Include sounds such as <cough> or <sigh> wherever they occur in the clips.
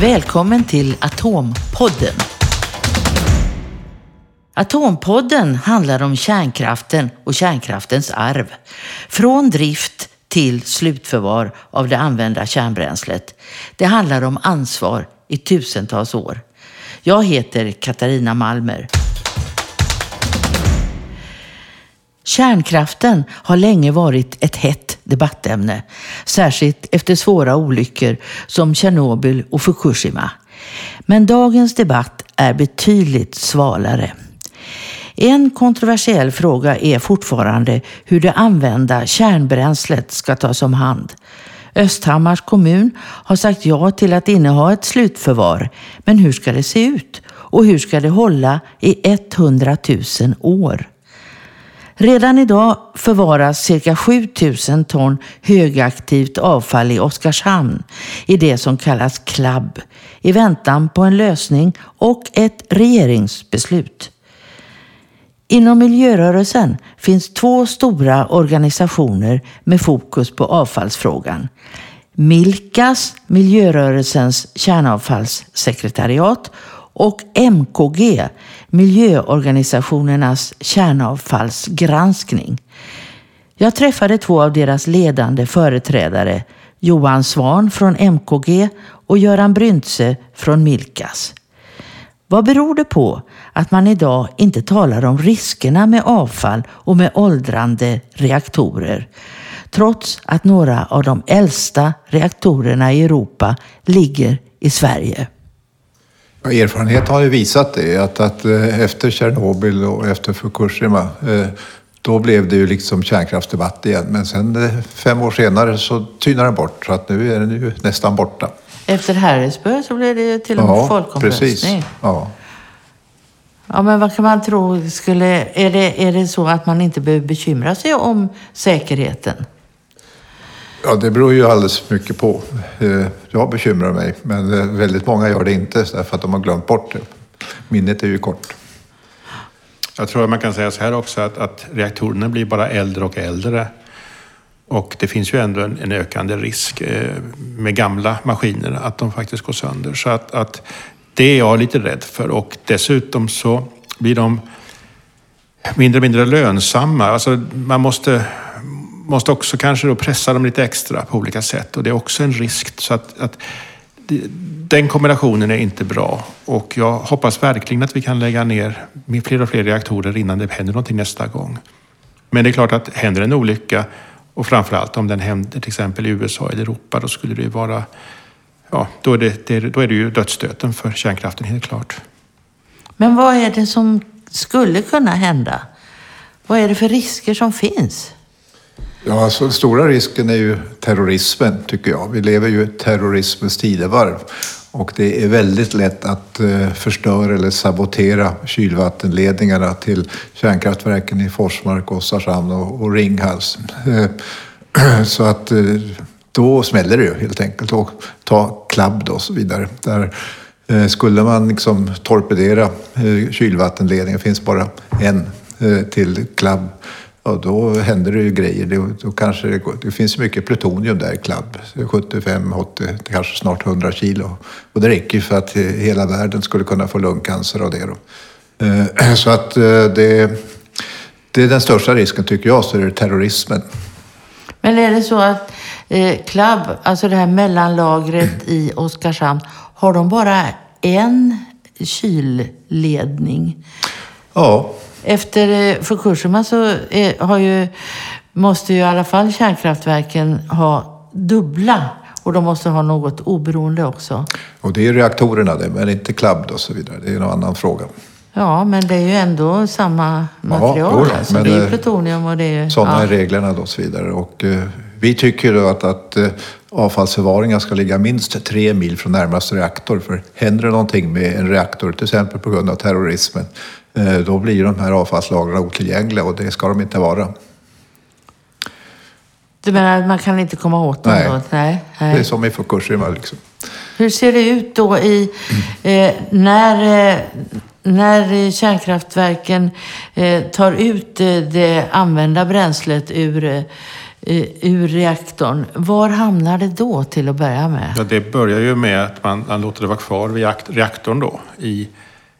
Välkommen till Atompodden. Atompodden handlar om kärnkraften och kärnkraftens arv. Från drift till slutförvar av det använda kärnbränslet. Det handlar om ansvar i tusentals år. Jag heter Katarina Malmer. Kärnkraften har länge varit ett hett debattämne, särskilt efter svåra olyckor som Tjernobyl och Fukushima. Men dagens debatt är betydligt svalare. En kontroversiell fråga är fortfarande hur det använda kärnbränslet ska tas om hand. Östhammars kommun har sagt ja till att inneha ett slutförvar. Men hur ska det se ut? Och hur ska det hålla i 100 000 år? Redan idag förvaras cirka 7000 ton högaktivt avfall i Oskarshamn i det som kallas CLAB i väntan på en lösning och ett regeringsbeslut. Inom miljörörelsen finns två stora organisationer med fokus på avfallsfrågan. Milkas, miljörörelsens kärnavfallssekretariat och MKG, miljöorganisationernas kärnavfallsgranskning. Jag träffade två av deras ledande företrädare, Johan Svan från MKG och Göran Bryntse från Milkas. Vad beror det på att man idag inte talar om riskerna med avfall och med åldrande reaktorer? Trots att några av de äldsta reaktorerna i Europa ligger i Sverige. Erfarenhet har ju visat det, att, att eh, efter Tjernobyl och efter Fukushima eh, då blev det ju liksom kärnkraftsdebatt igen. Men sen eh, fem år senare så tynar den bort, så att nu är den ju nästan borta. Efter Harrisburg så blev det ju till och med Ja, folkomröstning. precis. Ja. Ja, men vad kan man tro skulle... Är det, är det så att man inte behöver bekymra sig om säkerheten? Ja, det beror ju alldeles mycket på. Eh, jag bekymrar mig, men eh, väldigt många gör det inte därför att de har glömt bort det. Minnet är ju kort. Jag tror att man kan säga så här också att, att reaktorerna blir bara äldre och äldre. Och det finns ju ändå en, en ökande risk eh, med gamla maskiner att de faktiskt går sönder. Så att, att det är jag lite rädd för. Och dessutom så blir de mindre och mindre lönsamma. Alltså man måste, måste också kanske då pressa dem lite extra på olika sätt. Och det är också en risk. Så att, att den kombinationen är inte bra. Och jag hoppas verkligen att vi kan lägga ner fler och fler reaktorer innan det händer någonting nästa gång. Men det är klart att händer en olycka och framförallt om den händer till exempel i USA eller Europa, då skulle det ju vara Ja, då är det, det, då är det ju dödsstöten för kärnkraften helt klart. Men vad är det som skulle kunna hända? Vad är det för risker som finns? Ja, alltså, den stora risken är ju terrorismen, tycker jag. Vi lever ju i terrorismens tidevarv. Och det är väldigt lätt att eh, förstöra eller sabotera kylvattenledningarna till kärnkraftverken i Forsmark, Oskarshamn och, och Ringhals. Eh, <clears throat> så att eh, då smäller det ju helt enkelt. Och ta klabb då och så vidare. Där eh, skulle man liksom torpedera kylvattenledningen, finns bara en till klabb Ja, då händer det ju grejer. Det, då kanske det, går, det finns mycket plutonium där i klabb. 75, 80, kanske snart 100 kilo. Och det räcker ju för att hela världen skulle kunna få lungcancer av det. Då. Eh, <clears throat> Så att eh, det, det är den största risken tycker jag, så är det terrorismen. Men är det så att eh, Club, alltså det här mellanlagret i Oskarshamn, har de bara en kylledning? Ja, Efter eh, Fukushima så eh, har ju, måste ju i alla fall kärnkraftverken ha dubbla och de måste ha något oberoende också. och det är reaktorerna det, men inte klabb och så vidare. Det är en annan fråga. Ja, men det är ju ändå samma material. då, alltså. men, det är eh, plutonium och det är. Sådana ja. är reglerna då och så vidare. Och, eh, vi tycker då att, att eh, avfallsförvaringen ska ligga minst tre mil från närmaste reaktor. För händer det någonting med en reaktor, till exempel på grund av terrorismen, då blir de här avfallslagren otillgängliga och det ska de inte vara. Du menar att man kan inte komma åt dem Nej. då? Nej. Det är nej. som i Fukushima liksom. Hur ser det ut då i, eh, när, eh, när kärnkraftverken eh, tar ut eh, det använda bränslet ur, eh, eh, ur reaktorn, var hamnar det då till att börja med? Ja, det börjar ju med att man, man låter det vara kvar vid reaktorn då i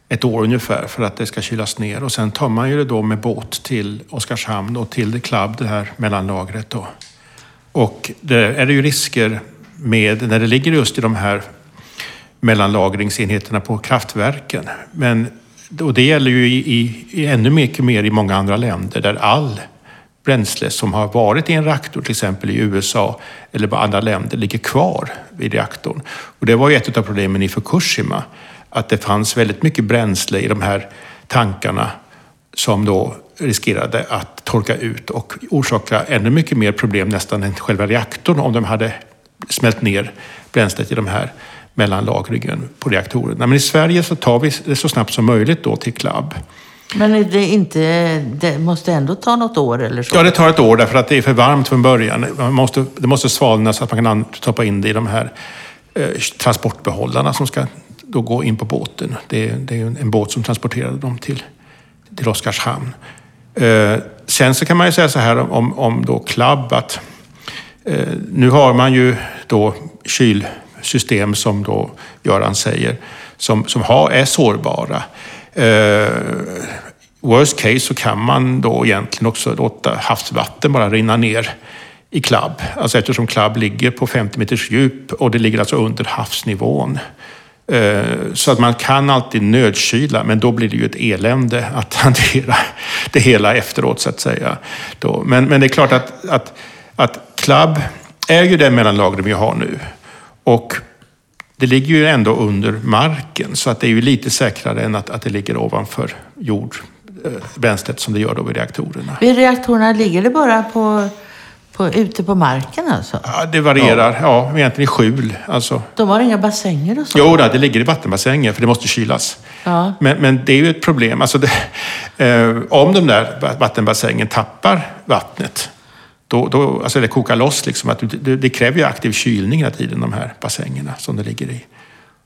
ett år ungefär för att det ska kylas ner. Och sen tar man ju det då med båt till Oskarshamn och till The Club, det här mellanlagret då. Och det är det ju risker med när det ligger just i de här mellanlagringsenheterna på kraftverken. Men, och det gäller ju i, i, i ännu mycket mer i många andra länder där all bränsle som har varit i en reaktor, till exempel i USA eller på andra länder, ligger kvar vid reaktorn. Och det var ju ett av problemen i Fukushima, att det fanns väldigt mycket bränsle i de här tankarna som då riskerade att torka ut och orsaka ännu mycket mer problem nästan än själva reaktorn om de hade smält ner bränslet i de här mellanlagringen på reaktorerna. Men i Sverige så tar vi det så snabbt som möjligt då till CLAB. Men det, inte, det måste ändå ta något år eller så? Ja, det tar ett år därför att det är för varmt från början. Man måste, det måste svalna så att man kan stoppa in det i de här eh, transportbehållarna som ska då gå in på båten. Det, det är en båt som transporterade dem till, till Oskarshamn. Eh, sen så kan man ju säga så här om, om då Clab att eh, nu har man ju då kylsystem som då Göran säger som, som har, är sårbara. Eh, worst case så kan man då egentligen också låta havsvatten bara rinna ner i Clab. Alltså eftersom Clab ligger på 50 meters djup och det ligger alltså under havsnivån. Eh, så att man kan alltid nödkyla, men då blir det ju ett elände att <laughs> hantera det hela efteråt så att säga. Men, men det är klart att, att, att Club är ju det mellanlagret vi har nu. Och det ligger ju ändå under marken så att det är ju lite säkrare än att, att det ligger ovanför jord, eh, bränslet som det gör då vid reaktorerna. Vid reaktorerna ligger det bara på på, ute på marken alltså? Ja, det varierar. Ja, ja egentligen i skjul. Alltså. De har inga bassänger och så? Jo, det ligger i vattenbassänger för det måste kylas. Ja. Men, men det är ju ett problem. Alltså det, <laughs> eh, om de där vattenbassängen tappar vattnet, då, då, alltså det kokar loss. Liksom, att det, det kräver ju aktiv kylning hela tiden, de här bassängerna som det ligger i.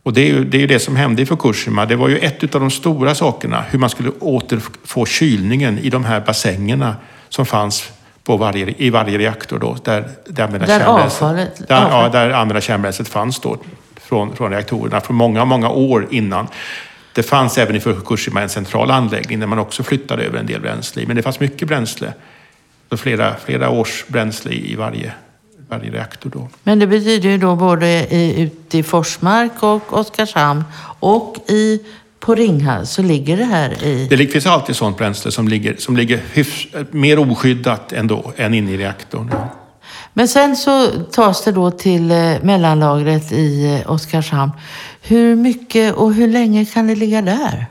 Och det är, ju, det är ju det som hände i Fukushima. Det var ju ett av de stora sakerna, hur man skulle återfå kylningen i de här bassängerna som fanns på varje, i varje reaktor då, där, där, där avfallet, där, ja, där använda kärnbränslet fanns då från, från reaktorerna från många, många år innan. Det fanns även i Fukushima en central anläggning där man också flyttade över en del bränsle Men det fanns mycket bränsle. Flera, flera års bränsle i varje, varje reaktor då. Men det betyder ju då både i, ute i Forsmark och Oskarshamn och i på Ringhals så ligger det här i... Det finns alltid sånt bränsle som ligger, som ligger hyfs, mer oskyddat ändå än inne i reaktorn. Men sen så tas det då till eh, mellanlagret i eh, Oskarshamn. Hur mycket och hur länge kan det ligga där?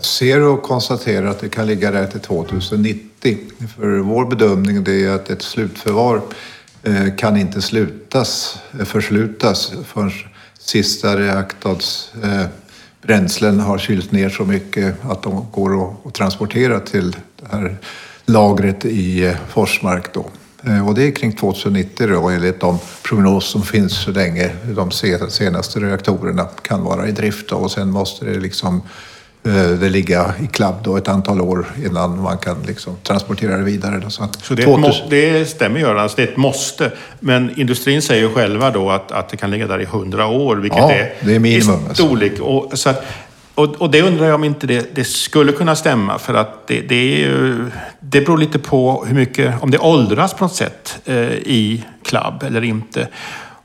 Zero konstaterar att det kan ligga där till 2090. För vår bedömning det är att ett slutförvar eh, kan inte slutas, förslutas förrän sista reaktorns bränslen har kylts ner så mycket att de går att transportera till det här lagret i eh, Forsmark. Då. Eh, och det är kring 2090 då, enligt de prognoser som finns så länge de senaste reaktorerna kan vara i drift. Då. Och sen måste det liksom Eh, det ligga i klabb då ett antal år innan man kan liksom transportera det vidare. Då. Så, så det, 2000... det stämmer Göran, alltså det är ett måste. Men industrin säger ju själva då att, att det kan ligga där i hundra år, vilket ja, är, det är minimum, i alltså. storlek. Alltså. Och, så att, och, och, det undrar jag om inte det, det skulle kunna stämma för att det, det, är ju, det beror lite på hur mycket, om det åldras på något sätt eh, i klabb eller inte.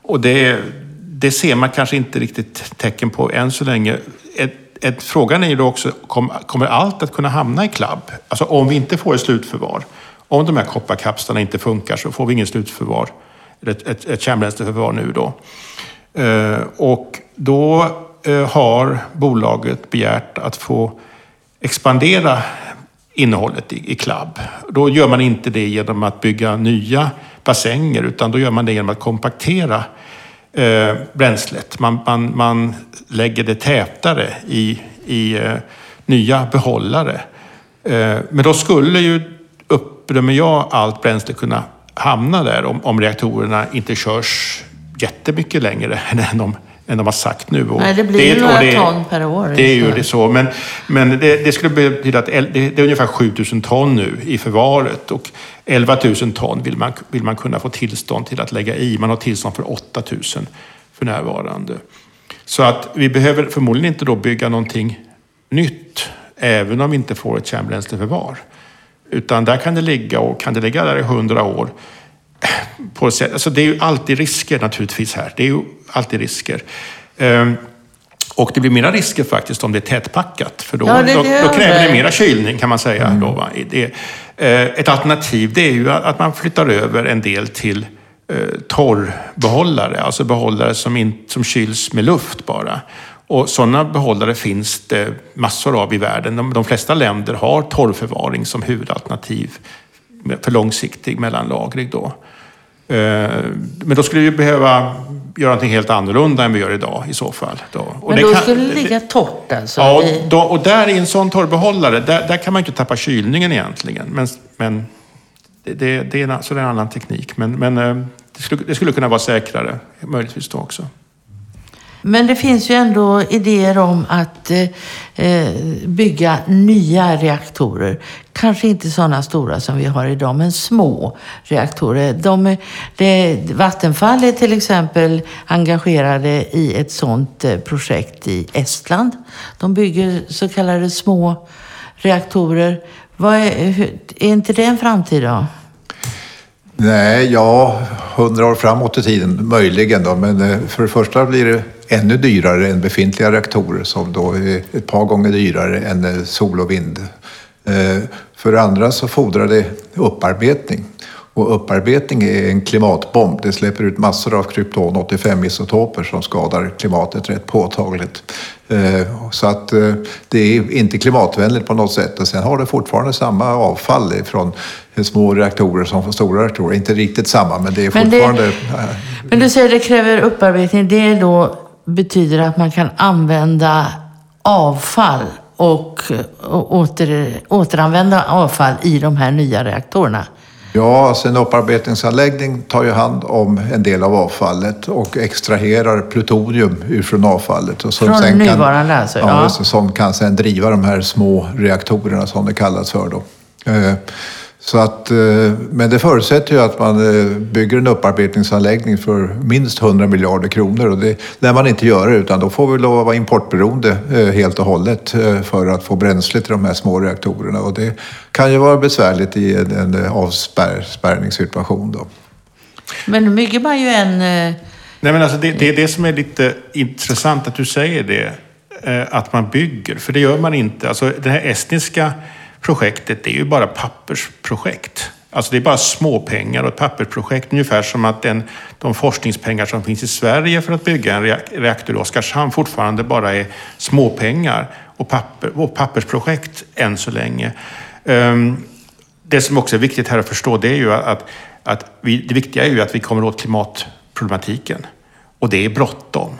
Och det, det ser man kanske inte riktigt tecken på än så länge. Ett, frågan är ju då också, kom, kommer allt att kunna hamna i klubb? Alltså om vi inte får ett slutförvar. Om de här kopparkapslarna inte funkar så får vi ingen slutförvar, ett, ett, ett kärnbränsleförvar nu då. Eh, och då eh, har bolaget begärt att få expandera innehållet i, i. Då gör man inte det genom att bygga nya bassänger utan då gör man det genom att kompaktera eh, bränslet. Man, man, man lägger det tätare i, i eh, nya behållare. Eh, men då skulle ju, uppdömer jag, allt bränsle kunna hamna där om, om reaktorerna inte körs jättemycket längre <laughs> än de, än de har sagt nu. Nej, det blir det, några det, ton per år. Det är ju det så. Men, men det, det skulle betyda att det, det är ungefär 7000 ton nu i förvaret. Och 11 000 ton vill man, vill man kunna få tillstånd till att lägga i. Man har tillstånd för 8 000 för närvarande. Så att vi behöver förmodligen inte då bygga någonting nytt, även om vi inte får ett kärnbränsleförvar. Utan där kan det ligga och kan det ligga där i hundra år. På sätt, alltså det är ju alltid risker naturligtvis här. Det är ju alltid risker. Ehm, och det blir mera risker faktiskt om det är tätpackat. För då, Ja, det då, då kräver det. mera kylning kan man säga. Då, va? Det, eh, ett alternativ det är ju att man flyttar över en del till eh, torrbehållare. Alltså behållare som, in, som kyls med luft bara. Och sådana behållare finns det massor av i världen. De, de flesta länder har torrförvaring som huvudalternativ för långsiktig mellanlagring. Då. Eh, Men då skulle vi behöva göra någonting helt annorlunda än vi gör idag i så fall. Då. Och Men då kan- skulle det ligga torrt alltså? Ja, i- då, och där i en sån torrbehållare, där, där kan man inte tappa kylningen egentligen. Men, men det, det, det, är en, så det är en annan teknik. Men, men eh, det, skulle, det skulle kunna vara säkrare, möjligtvis då också. Men det finns ju ändå idéer om att eh, eh bygga nya reaktorer. Kanske inte sådana stora som vi har idag, men små reaktorer. De, det, Vattenfall är till exempel engagerade i ett sådant eh, projekt i Estland. De bygger så kallade små reaktorer. Vad är, hur- är inte det en framtid då? Nej, ja, hundra år framåt i tiden möjligen då, men eh, för det första blir det ännu dyrare än befintliga reaktorer som då är ett par gånger dyrare än eh, sol och vind. Eh, För det andra så fordrar det upparbetning. Och upparbetning är en klimatbomb. Det släpper ut massor av krypton 85-isotoper som skadar klimatet rätt påtagligt. Eh, Så att det är inte klimatvänligt på något sätt. Och sen har det fortfarande samma avfall från små reaktorer som från stora reaktorer. Inte riktigt samma, men det är Men det- fortfarande... Men du säger det kräver upparbetning. Det då betyder att man kan använda avfall och, åter, återanvända avfall i de här nya reaktorerna. Ja, alltså en upparbetningsanläggning tar ju hand om en del av avfallet och extraherar plutonium ur från avfallet. Och som Från sen nuvarande alltså, Ja, ja. som kan sen driva de här små reaktorerna som det kallas för då. Så att, eh, men det förutsätter ju att man eh, bygger en upparbetningsanläggning för minst 100 miljarder kronor och det lär man inte göra utan då får vi lov att vara importberoende eh, helt och hållet för att få bränsle till de här små reaktorerna och det kan ju vara besvärligt i en, en avspärrningssituation då. Men nu bygger man ju en... Nej, men alltså det, det är det som är lite intressant att du säger det. Att man bygger, för det gör man inte. Alltså det här estniska projektet, det är ju bara pappersprojekt. Alltså det är bara småpengar och ett pappersprojekt. Ungefär som att den, de forskningspengar som finns i Sverige för att bygga en reaktor i Oskarshamn fortfarande bara är småpengar och, papper, och pappersprojekt än så länge. Ehm, det som också är viktigt här att förstå det är ju att, att vi, det viktiga är ju att vi kommer åt klimatproblematiken. Och det är bråttom.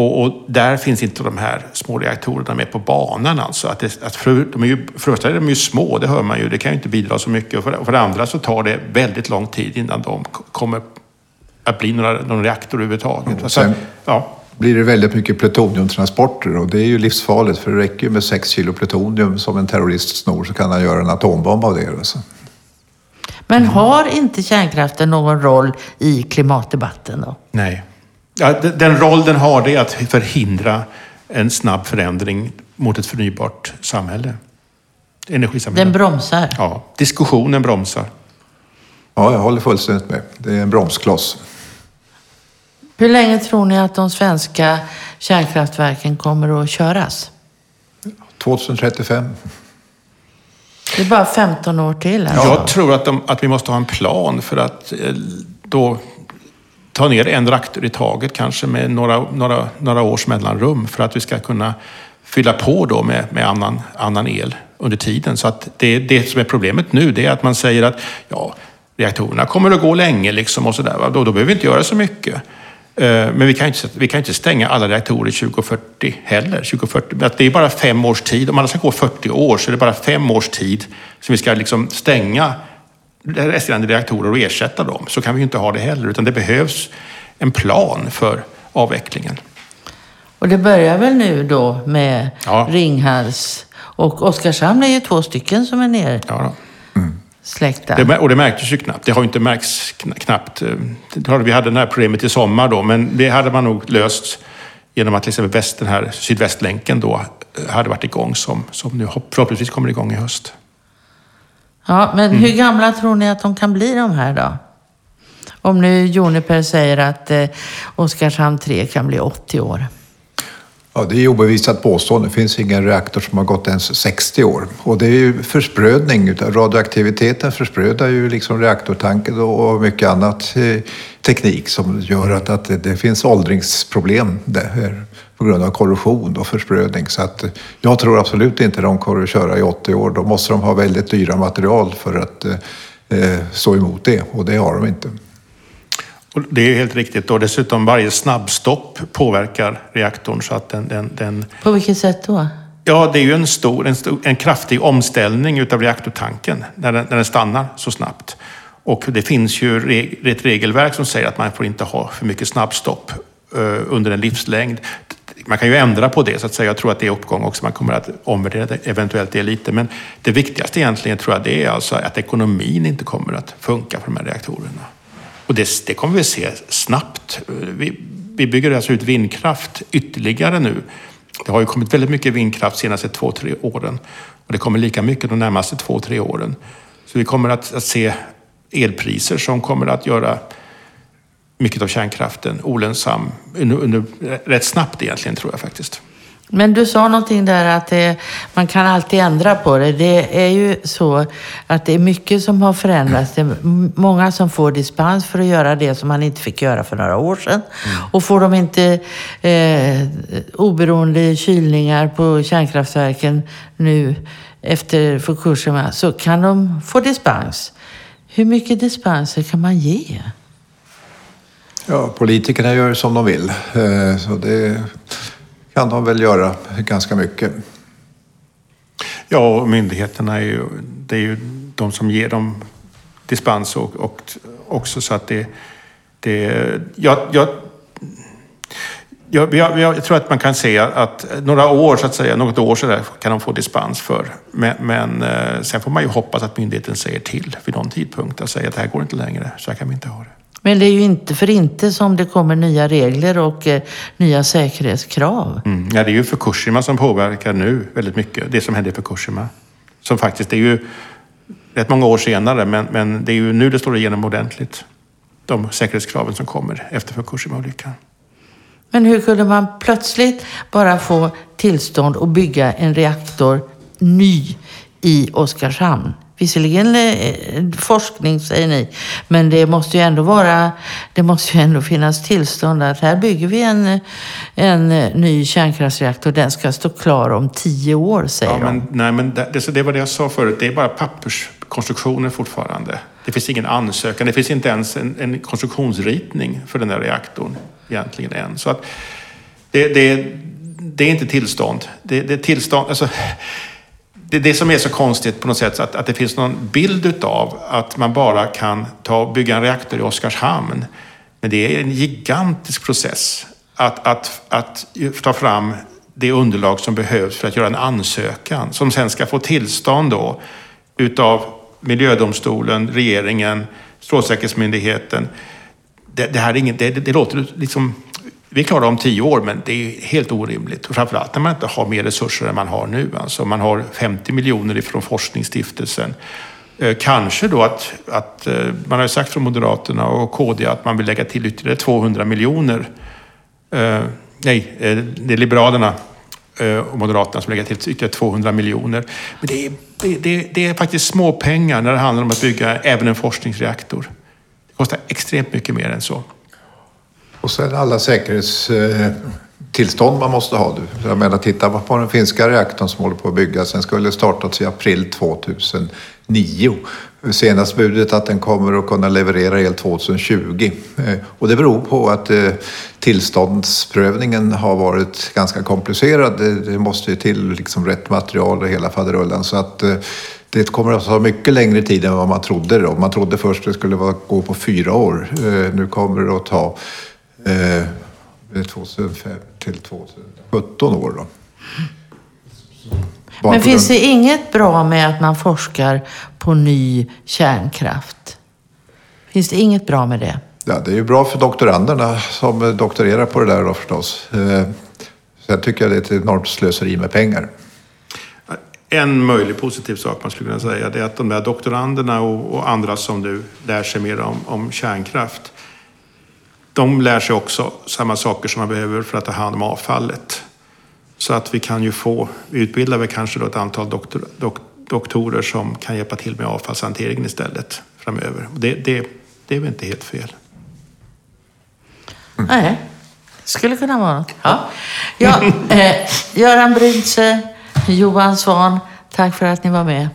Och, och där finns inte de här små reaktorerna med på banan. Alltså. Att det, att för, de är ju, för det första är de ju små, det hör man ju. Det kan ju inte bidra så mycket. Och för, och för det andra så tar det väldigt lång tid innan de kommer att bli några, någon reaktor överhuvudtaget. Och Så, sen- ja. blir det väldigt mycket plutoniumtransporter och det är ju livsfarligt för det räcker ju med 6 kilo plutonium som en terrorist snor så kan han göra en atombomb av det. Alltså. Men har inte kärnkraften någon roll i klimatdebatten då? Nej. Ja, de- den roll den har det är att förhindra en snabb förändring mot ett förnybart samhälle. Energisamhälle. Den bromsar. Ja, diskussionen bromsar. Ja, jag håller fullständigt med. Det är en bromskloss. Hur länge tror ni att de svenska kärnkraftverken kommer att köras? 2035. Det är bara 15 år till alltså. Jag tror att, de, att vi måste ha en plan för att eh, då ta ner en reaktor i taget, kanske med några, några, några års mellanrum, för att vi ska kunna fylla på då med, med annan, annan el under tiden. Så att det, det som är problemet nu, det är att man säger att ja, reaktorerna kommer att gå länge liksom och sådär. Då, då behöver vi inte göra så mycket. Eh, men vi kan inte, vi kan inte stänga alla reaktorer 2040 heller. 2040. Att Det är bara fem års tid. Om alla ska gå 40 år så är det bara fem års tid som vi ska liksom stänga resterande reaktorer och ersätta dem. Så kan vi ju inte ha det heller. Utan det behövs en plan för avvecklingen. Och det börjar väl nu då med Ja. Ringhals och Oskarshamn är ju två stycken som är ner Ja, släckta. Det, och det märktes ju knappt. Det har ju inte märkts kn- knappt. eh, Vi hade det här problemet i sommar då, men det hade man nog löst genom att till exempel väst, den här Sydvästlänken då eh, hade varit igång som, som nu hopp- förhoppningsvis kommer igång i höst. Ja, men Mm. hur gamla tror ni att de kan bli de här då? Om nu Juniper säger att eh, Oskarshamn 3 kan bli 80 år. Ja, det är ju obevisat påstående. Det finns ingen reaktor som har gått ens 60 år. Och det är ju försprödning. Radioaktiviteten försprödar ju liksom reaktortanken och mycket annat eh, teknik som gör att, att det, finns åldringsproblem där på grund av korrosion och försprödning. Så att jag tror absolut inte de kommer att köra i 80 år. Då måste de ha väldigt dyra material för att eh, eh stå emot det och det har de inte. Och det är helt riktigt. Och dessutom varje snabbstopp påverkar reaktorn så att den, den, den På vilket sätt då? Ja, det är ju en, stor, en, stor, en kraftig omställning utav reaktortanken när den, när den stannar så snabbt. Och det finns ju reg, ett regelverk som säger att man får inte ha för mycket snabbstopp eh, under en livslängd. Man kan ju ändra på det, så att säga. Jag tror att det är uppgång också. Man kommer att omvärdera det, eventuellt det lite. Men det viktigaste egentligen tror jag det är alltså att ekonomin inte kommer att funka för de här reaktorerna. Och det, det kommer vi se snabbt. Vi, vi bygger alltså ut vindkraft ytterligare nu. Det har ju kommit väldigt mycket vindkraft de senaste två, tre åren. Och det kommer lika mycket de närmaste två, tre åren. Så vi kommer att, att se elpriser som kommer att göra mycket av kärnkraften olönsam under, under, rätt snabbt egentligen, tror jag faktiskt. Men du sa någonting där att det, man kan alltid ändra på det. Det är ju så att det är mycket som har förändrats. Det är många som får dispens för att göra det som man inte fick göra för några år sedan. Och får de inte eh, oberoende kylningar på kärnkraftverken nu efter Fukushima så kan de få dispens. Hur mycket dispenser kan man ge? Ja, politikerna gör som de vill. Eh, Så det kan de väl göra ganska mycket. Ja, och myndigheterna är ju, det är ju de som ger dem dispens och, och också så att det... det jag, jag, jag, jag, jag tror att man kan säga att några år, så att säga, något år så där kan de få dispens för. Men, men eh, sen får man ju hoppas att myndigheten säger till vid någon tidpunkt och säger att det här går inte längre, så här kan vi inte ha det. Men det är ju inte för inte som det kommer nya regler och eh, nya säkerhetskrav. Mm. Ja, det är ju Fukushima som påverkar nu väldigt mycket. Det som hände i Fukushima. Som faktiskt, det är ju rätt många år senare, men, men det är ju nu det slår igenom ordentligt. De säkerhetskraven som kommer efter Fukushima-olyckan. Men hur kunde man plötsligt bara få tillstånd att bygga en reaktor ny i Oskarshamn? Visserligen eh, forskning säger ni, men det måste ju ändå vara, det måste ju ändå finnas tillstånd att här bygger vi en, en eh, ny kärnkraftsreaktor. Den ska stå klar om tio år, säger Ja, de. men, nej, men det, det, var det jag sa förut. Det är bara papperskonstruktioner fortfarande. Det finns ingen ansökan. Det finns inte ens en, en konstruktionsritning för den där reaktorn egentligen än. Så att det, det, det är inte tillstånd. Det, det är tillstånd... Alltså, det är det som är så konstigt på något sätt, att, att det finns någon bild utav att man bara kan ta och bygga en reaktor i Oskarshamn. Men det är en gigantisk process att, att, att ta fram det underlag som behövs för att göra en ansökan som sen ska få tillstånd då utav Miljödomstolen, regeringen, Strålsäkerhetsmyndigheten. Det, det här är inget, det, det, det låter liksom... Vi klarar om tio år, men det är helt orimligt. Framförallt när man inte har mer resurser än man har nu. Alltså man har 50 miljoner ifrån Forskningsstiftelsen. Eh, kanske då att, att eh, man har sagt från Moderaterna och KD att man vill lägga till ytterligare 200 miljoner. Eh, nej, eh, det är Liberalerna och Moderaterna som lägger till ytterligare 200 miljoner. Men det är, det, det, det är faktiskt småpengar när det handlar om att bygga även en forskningsreaktor. Det kostar extremt mycket mer än så. Och sen alla säkerhetstillstånd man måste ha. Jag menar, titta på den finska reaktorn som håller på att byggas. Den skulle startats i april 2009. Senast budet att den kommer att kunna leverera el 2020. Eh, och det beror på att eh, tillståndsprövningen har varit ganska komplicerad. Det, måste ju till liksom rätt material och hela faderullan. Så att eh, det kommer att ta mycket längre tid än vad man trodde. Då. Man trodde först det skulle gå på fyra år. Nu kommer det att ta eh, 2005, till 2017 år. Då. Men finns det inget bra med att man forskar på ny kärnkraft? Finns det inget bra med det? Ja, det är ju bra för doktoranderna som doktorerar på det där då förstås. Eh, Sen tycker jag det är ett enormt slöseri med pengar. En möjlig positiv sak man skulle kunna säga det är att de där doktoranderna och, och andra som nu lär sig mer om, om kärnkraft, de lär sig också samma saker som man behöver för att ta hand om avfallet. Så att vi kan ju få, vi utbildar väl kanske då ett antal doktor, dok, doktorer som kan hjälpa till med avfallshanteringen istället framöver. Det, det, det är väl inte helt fel. Mm. Nej, skulle kunna vara något. Ja. Ja, eh, Göran Bryntse, Johan Svan, tack för att ni var med.